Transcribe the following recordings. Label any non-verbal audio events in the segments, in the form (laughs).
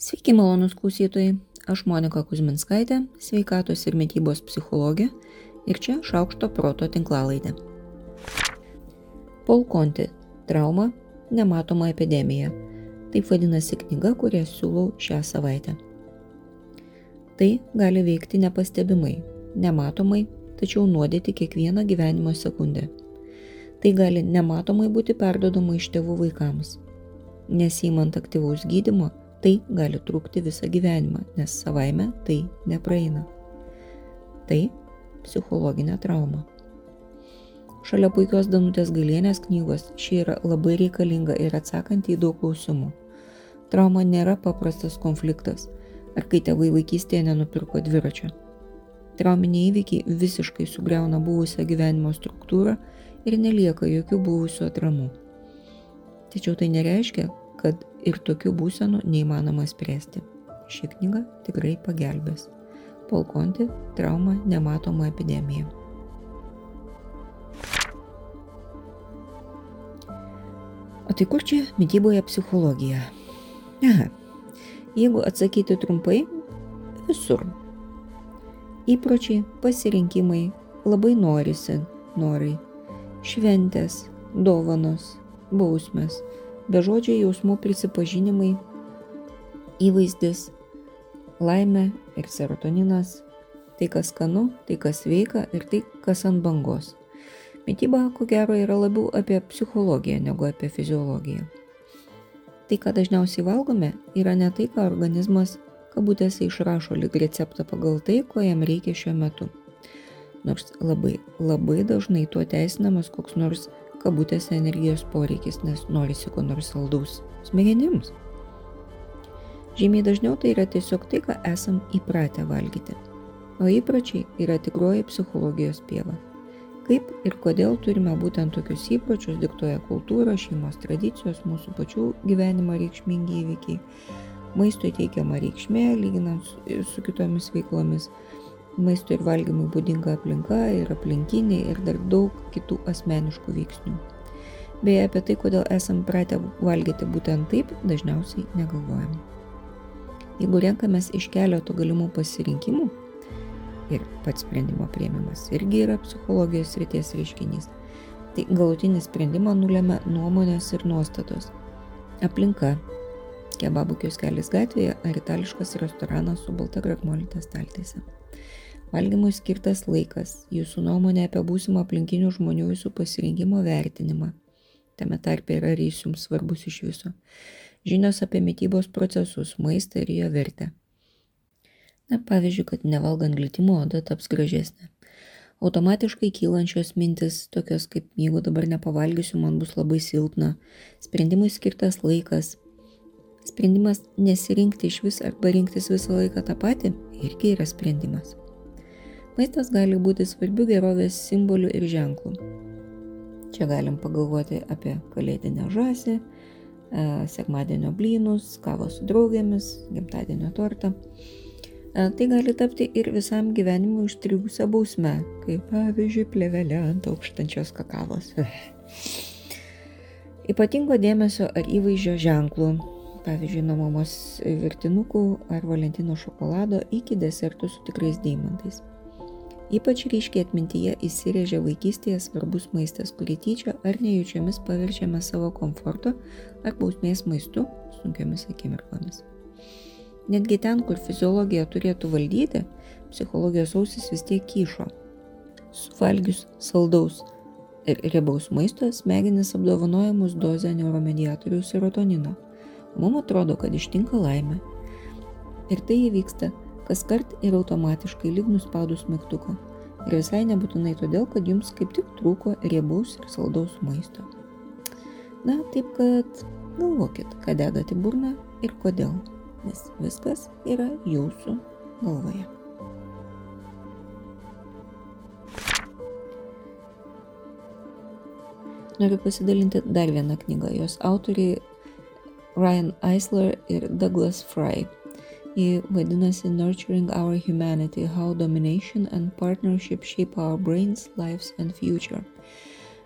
Sveiki malonus klausytojai, aš Monika Kuzminskaitė, sveikatos ir mytybos psichologė ir čia Šaukšto proto tinklalaidė. Paul Conti - trauma - nematoma epidemija. Taip vadinasi knyga, kurią siūlau šią savaitę. Tai gali veikti nepastebimai, nematomai, tačiau nuodyti kiekvieną gyvenimo sekundę. Tai gali nematomai būti perdodama iš tėvų vaikams. Nesimant aktyvaus gydimo, tai gali trukti visą gyvenimą, nes savaime tai nepraeina. Tai psichologinė trauma. Šalia puikios Danutės Galienės knygos ši yra labai reikalinga ir atsakanti į daug klausimų. Trauma nėra paprastas konfliktas, ar kai tėvai vaikystėje nenupirko dviračio. Trauminiai įvykiai visiškai sugriauna buvusią gyvenimo struktūrą ir nelieka jokių buvusių atramų. Tačiau tai nereiškia, kad ir tokių būsenų neįmanoma spręsti. Ši knyga tikrai pagelbės. Polkonti - trauma nematoma epidemija. O tai kur čia mytyboje psichologija? Aha. Jeigu atsakyti trumpai, visur. Įpročiai, pasirinkimai, labai norisi, norai, šventės, dovanos, bausmės, bežodžiai jausmų prisipažinimai, įvaizdis, laimė ir serotoninas, tai kas skanu, tai kas veika ir tai kas ant bangos. Mytyba, ko gero, yra labiau apie psichologiją negu apie fiziologiją. Tai, ką dažniausiai valgome, yra ne tai, ką organizmas kabutėse išrašo lyg receptą pagal tai, ko jam reikia šiuo metu. Nors labai, labai dažnai tuo teisinamas koks nors kabutėse energijos poreikis, nes norisi ko nors saldaus smegenims. Žymiai dažniau tai yra tiesiog tai, ką esam įpratę valgyti. O įpročiai yra tikroji psichologijos pieva. Kaip ir kodėl turime būtent tokius įpročius diktuoja kultūra, šeimos tradicijos, mūsų pačių gyvenimo reikšmingi įvykiai, maisto teikiama reikšmė lyginant su, kitomis veiklomis, Maisto ir valgymui būdinga aplinka ir aplinkiniai ir dar daug kitų asmeniškų veiksnių. Beje, apie tai, kodėl esam pratę valgyti būtent taip, dažniausiai negalvojam. Jeigu renkamės iš keletų galimų pasirinkimų, ir pats sprendimo prieimimas irgi yra psichologijos ryties reiškinys, tai galutinį sprendimą nulėmė nuomonės ir nuostatos. Aplinka, kebabų kioskelis gatvėje ar itališkas restoranas su balta grakmolytė staltiese. Valgymui skirtas laikas, jūsų nuomonė apie būsimą aplinkinių žmonių jūsų pasirinkimo vertinimą. Tame tarpe yra ar jis jums svarbus iš viso. Žinios apie mytybos procesus, maistą ir jo vertę. Na, pavyzdžiui, kad nevalgant glitimo oda taps gražesnė. Automatiškai kylančios mintis, tokios kaip jeigu dabar nepavalgysiu, man bus labai silpna. Sprendimui skirtas laikas. Sprendimas nesirinkti iš vis arba rinktis visą laiką tą patį irgi yra sprendimas. Maistas gali būti svarbių gerovės simbolių ir ženklų. Čia galim pagalvoti apie kalėdinę žąsį, e, sekmadienio blynus, kavą su draugėmis, gimtadienio tortą. E, tai gali tapti ir visam gyvenimui užstrigusią bausmę, kaip pavyzdžiui plevelė ant aukštančios kakavos. (laughs) Ypatingo dėmesio ar įvaizdžio ženklų, pavyzdžiui, nuo mamos virtinukų ar valentino šokolado iki desertų su tikrais deimantais. Ypač ryškiai atmintyje įsirėžia vaikystėje svarbus maistas, kurį tyčia ar nejučiamis paverčiame savo komforto ar bausmės maistu sunkiomis akimirkomis. Netgi ten, kur fiziologija turėtų valdyti, psichologijos ausis vis tiek kyšo. Suvalgius saldaus ir riebaus maisto smegenis apdovanojamus dozę neuromediatorių serotonino. Mums atrodo, kad ištinka laimė. Ir tai įvyksta kas kart ir automatiškai lyg nuspaudus mygtuką. Ir visai nebūtinai todėl, kad jums kaip tik trūko riebaus ir saldaus maisto. Na, taip kad galvokit, ką dedat į burną ir kodėl, nes viskas yra jūsų galvoje. Noriu pasidalinti dar vieną knygą. Jos autoriai Ryan Eisler ir Douglas Fry. Ji vadinasi Nurturing Our Humanity – How Domination and Partnership Shape Our Brains, Lives and Future.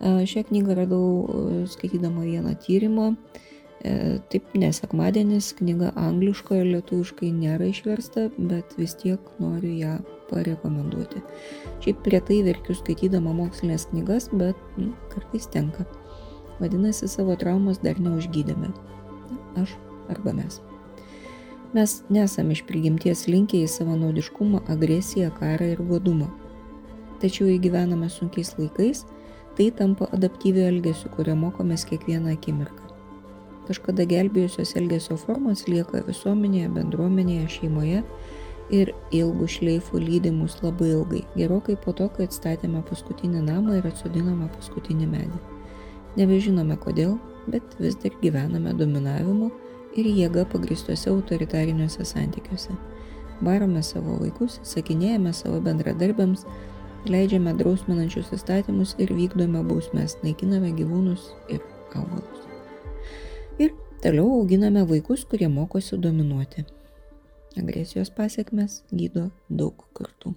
Šią knygą radau skaitydama vieną tyrimą E, taip, nesekmadienis knyga angliškoje lietuviškai nėra išversta, bet vis tiek noriu ją parekomenduoti. Šiaip retai verkiu skaitydama mokslinės knygas, bet nu, kartais tenka. Vadinasi, savo traumas dar neužgydėme. Aš arba mes. Mes nesame iš prigimties linkę į savanaudiškumą, agresiją, karą ir godumą. Tačiau įgyvename sunkiais laikais, tai tampa adaptyviu elgesiu, kurio mokomės kiekvieną akimirką. Kažkada gelbėjusios elgesio formos lieka visuomenėje, bendruomenėje, šeimoje ir ilgų šleifų lydimus labai ilgai, gerokai po to, kai atstatėme paskutinį namą ir atsodinome paskutinį medį. Nebežinome kodėl, bet vis dar gyvename dominavimu ir jėga pagristuose autoritariniuose santykiuose. Barome savo vaikus, sakinėjame savo bendradarbiams, leidžiame drausminančius įstatymus ir vykdome bausmes, naikiname gyvūnus ir augalus. Ir toliau auginame vaikus, kurie mokosi dominuoti. Agresijos pasiekmes gydo daug kartų.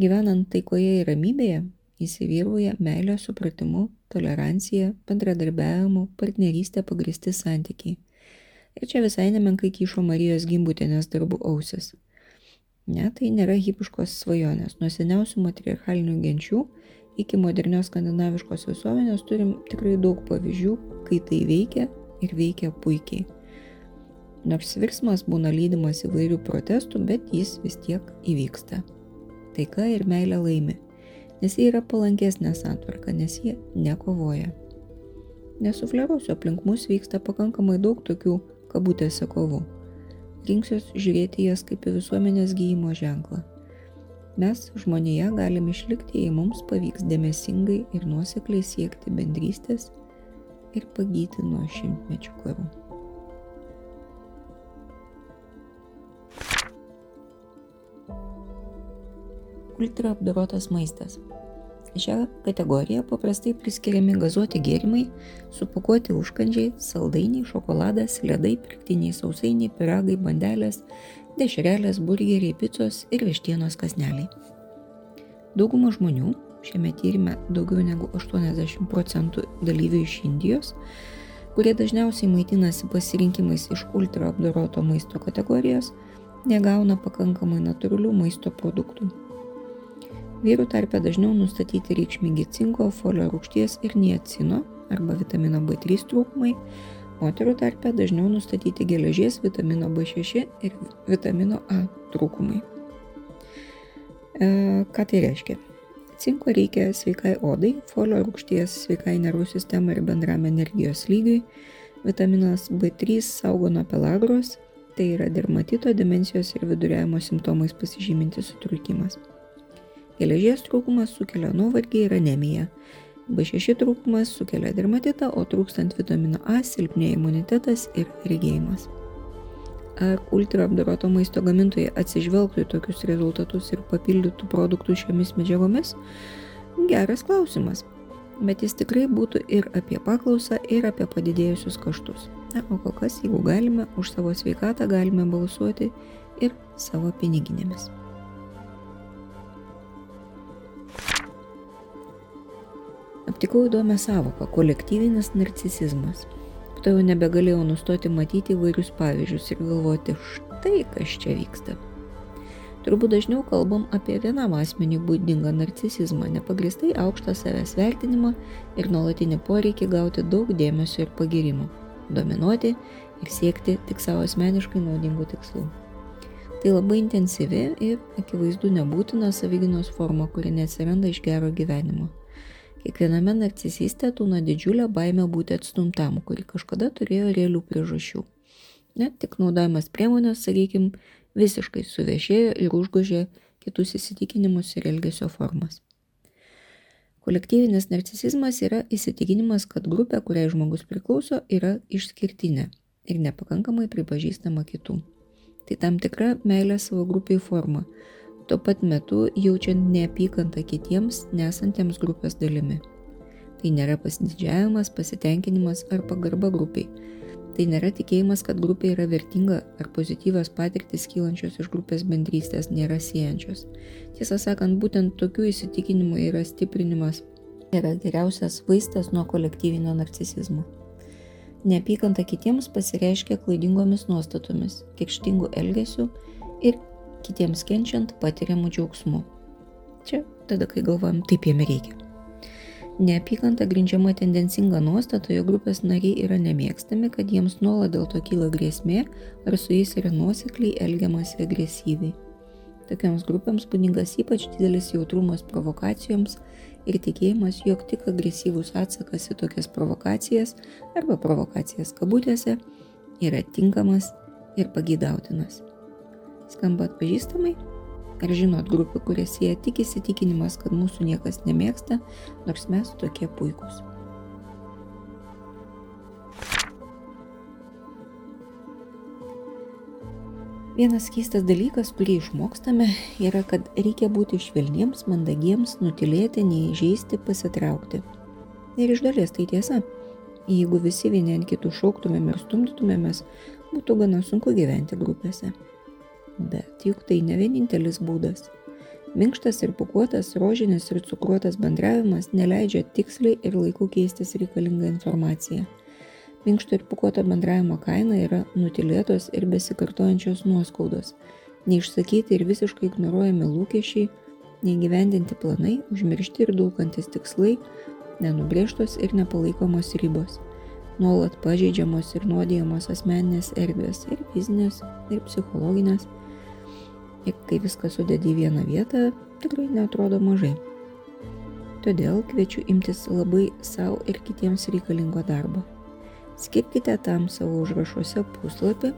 Gyvenant taikoje ir ramybėje, įsivyrauja meilė supratimu, tolerancija, bendradarbiavimu, partnerystė pagristi santykiai. Ir čia visai nemenkai kyšo Marijos gimbutėnės darbų ausis. Ne, tai nėra hipiškos svajonės. Nuo seniausių matriarchalinių genčių iki modernios skandinaviškos visuomenės turim tikrai daug pavyzdžių, kai tai veikia ir veikia puikiai. Nors virsmas būna lydimas įvairių protestų, bet jis vis tiek įvyksta. Taika ir meilė laimi, nes jie yra palankesnė santvarka, nes jie nekovoja. Nesufleruosiu, aplink mus vyksta pakankamai daug tokių kabutėse kovų. Rinksiuos žiūrėti jas kaip į visuomenės gyjimo ženklą. Mes žmonėje galime išlikti, jei mums pavyks dėmesingai ir nuosekliai siekti bendrystės ir pagyti nuo šimtmečių karų. Ultra apdorotas maistas. Šią kategoriją paprastai priskiriami gazuoti gėrimai, supakuoti užkandžiai, saldainiai, šokoladas, ledai, pirktiniai sausainiai, piragai, bandelės, dešrelės, burgeriai, picos ir vištienos kasneliai. Dauguma žmonių, šiame tyrime daugiau negu 80 procentų dalyvių iš Indijos, kurie dažniausiai maitinasi pasirinkimais iš ultra apdoroto maisto kategorijos, negauna pakankamai natūralių maisto produktų. Vyrų tarpe dažniau nustatyti reikšmingi cinko, folio rūgšties ir niacino arba vitamino B3 trūkumai, Moterų tarpe dažniau nustatyti geležies, vitamino B6 ir vitamino A trūkumai. E, ką tai reiškia? Cinko reikia sveikai odai, folio rūgšties sveikai nervų sistemai ir bendram energijos lygiui, vitaminas B3 saugo nuo pelagros, tai yra dermatito, demencijos ir viduriavimo simptomais pasižymintis sutrikimas. Geležies trūkumas sukelia nuovargį ir anemiją, B6 trūkumas sukelia dermatitą, o trūkstant vitamino A silpnėja imunitetas ir regėjimas. Ar ultra apdoroto maisto gamintojai atsižvelgtų į tokius rezultatus ir papildytų produktų šiomis medžiagomis? Geras klausimas. Bet jis tikrai būtų ir apie paklausą, ir apie padidėjusius kaštus. Na, o kol kas, jeigu galime, už savo sveikatą galime balsuoti ir savo piniginėmis. Aptikau įdomią savoką - kolektyvinis narcisizmas. Tai jau nebegalėjau nustoti matyti įvairius pavyzdžius ir galvoti, štai kas čia vyksta. Turbūt dažniau kalbam apie vienam asmeniui būdingą narcisizmą, nepagristai aukštą savęs vertinimą ir nuolatinį poreikį gauti daug dėmesio ir pagirimo, dominuoti ir siekti tik savo asmeniškai naudingų tikslų. Tai labai intensyvi ir akivaizdu nebūtina savyginos forma, kuri neatsiranda iš gero gyvenimo. Kiekviename narcisiste tūna didžiulė baime būti atstumtam, kuri kažkada turėjo realių priežasčių. Net tik naudojamas priemonės, sakykime, visiškai suvešėjo ir užgožė kitus įsitikinimus ir elgesio formas. Kolektyvinis narcisizmas yra įsitikinimas, kad grupė, kuriai žmogus priklauso, yra išskirtinė ir nepakankamai pripažįstama kitų. Tai tam tikra meilė savo grupiai forma, tuo pat metu jaučiant neapykantą kitiems nesantiems grupės dalimi. Tai nėra pasididžiavimas, pasitenkinimas ar pagarba grupiai. Tai nėra tikėjimas, kad grupė yra vertinga ar pozityvios patirtis kylančios iš grupės bendrystės nėra siejančios. Tiesą sakant, būtent tokių įsitikinimų yra stiprinimas yra geriausias vaistas nuo kolektyvinio narcisizmo. Neapykanta kitiems pasireiškia klaidingomis nuostatomis, kikštingų elgesių ir kitiems kenčiant patiriamų džiaugsmų. Čia tada, kai galvojam, taip jiem reikia. Neapykanta grindžiama tendencinga nuostata, jo grupės nariai yra nemėgstami, kad jiems nuolat dėl to kyla grėsmė ar su jais yra nuosekliai elgiamasi agresyviai. Tokiams grupėms būdingas ypač didelis jautrumas provokacijoms ir tikėjimas, jog tik agresyvus atsakas į tokias provokacijas arba provokacijas kabutėse yra tinkamas ir pagydautinas. Skamba atpažįstamai? Ar žinot grupę, kurie sieja tik įsitikinimas, kad mūsų niekas nemėgsta, nors mes tokie puikūs? Vienas keistas dalykas, kurį išmokstame, yra, kad reikia būti švelniems, mandagiems, nutilėti, neįžeisti, pasitraukti. Ir iš dalies tai tiesa. Jeigu visi vieni ant kitų šauktumėm ir stumdytumėmės, būtų gana sunku gyventi grupėse. Bet juk tai ne vienintelis būdas. Minkštas ir pukuotas, rožinis ir cukruotas bendravimas neleidžia tiksliai ir laiku keistis reikalingą informaciją Minkšto ir pukuoto bendravimo kaina yra nutilėtos ir besikartojančios nuoskaudos, neišsakyti ir visiškai ignoruojami lūkesčiai, neįgyvendinti planai, užmiršti ir dulkantis tikslai, nenubrėžtos ir nepalaikomos ribos, nuolat pažeidžiamos ir nuodėjamos asmeninės erdvės ir fizinės, ir psichologinės. Ir kai viską sudedi į vieną vietą, tikrai netrodo mažai. Todėl kviečiu imtis labai savo ir kitiems reikalingo darbo. Skirkite tam savo užrašuose puslapį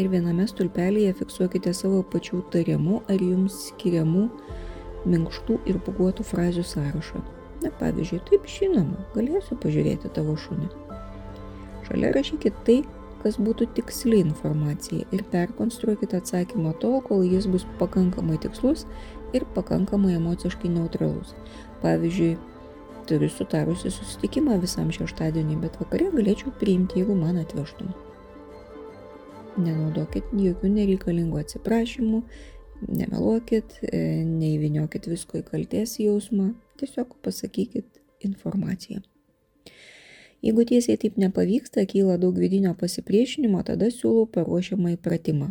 ir viename stulpelėje fiksuokite savo pačių tariamų ar jums skiriamų minkštų ir puguotų frazių sąrašą. Na pavyzdžiui, taip žinoma, galėsiu pažiūrėti tavo šunį. Šalia rašykite tai, kas būtų tiksli informacija ir perkonstruokite atsakymą tol, kol jis bus pakankamai tikslus ir pakankamai emociškai neutralus. Pavyzdžiui, turiu sutarusi susitikimą visam šeštadienį, bet vakare galėčiau priimti, jeigu man atvežtum. Nenaudokit jokių nereikalingų atsiprašymų, nemeluokit, e, neįviniokit visko į kalties jausmą, tiesiog pasakykit informaciją. Jeigu tiesiai taip nepavyksta, kyla daug vidinio pasipriešinimo, tada siūlau paruošiamą įpratimą.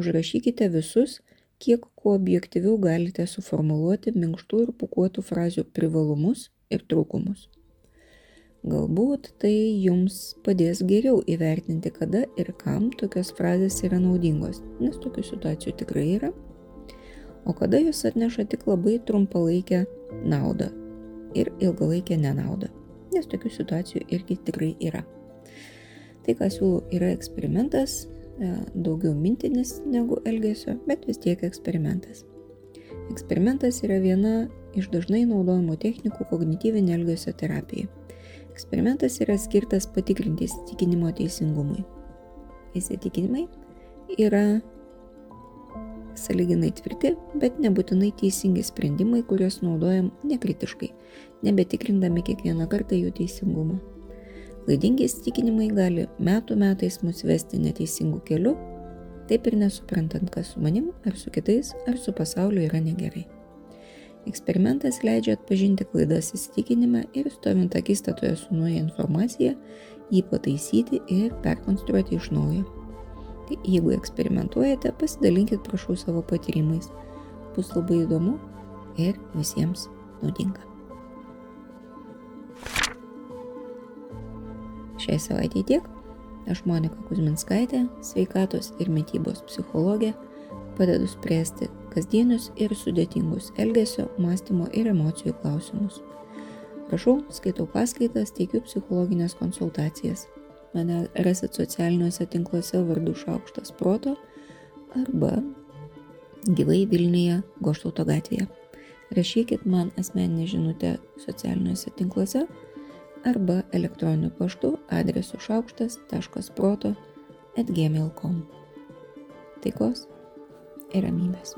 Užrašykite visus, kiek kuo objektyviau galite suformuluoti minkštų ir pukuotų frazių privalumus ir trūkumus. Galbūt tai jums padės geriau įvertinti, kada ir kam tokios frazės yra naudingos, nes tokių situacijų tikrai yra, o kada jos atneša tik labai trumpalaikę naudą ir ilgalaikę nenaudą, nes tokių situacijų irgi tikrai yra. Tai, ką siūlau, yra eksperimentas, e, daugiau mintinis negu elgesio, bet vis tiek eksperimentas. Eksperimentas yra viena iš dažnai naudojamų technikų kognityvinė elgesio terapija. Eksperimentas yra skirtas patikrinti įsitikinimo teisingumui. Įsitikinimai yra saliginai tvirti, bet nebūtinai teisingi sprendimai, kuriuos naudojam nekritiškai, nebetikrindami kiekvieną kartą jų teisingumą. Klaidingi įsitikinimai gali metų metais mus vesti neteisingų kelių, taip ir nesuprantant, kas su manim, ar su kitais, ar su pasauliu yra negerai. Eksperimentas leidžia atpažinti klaidas įsitikinime ir stovint akistatoje su nauja informacija, jį pataisyti ir perkonstruoti iš naujo. Tai jeigu eksperimentuojate, pasidalinkit prašau savo patyrimais. Bus labai įdomu ir visiems naudinga. Šiai savaitė tiek. Aš Monika Kuzminskaitė, sveikatos ir mytybos psichologė, padedu spręsti kasdienius ir sudėtingus elgesio, mąstymo ir emocijų klausimus. Prašau, skaitau paskaitas, teikiu psichologinės konsultacijas. Mane rasit socialiniuose tinkluose vardu Šaukštas Proto arba gyvai Vilniuje Goštauto gatvėje. Rašykit man asmeninę žinutę socialiniuose tinkluose arba elektroniniu paštu adresu šaukštas.proto atgmail.com. Taikos ir ramybės.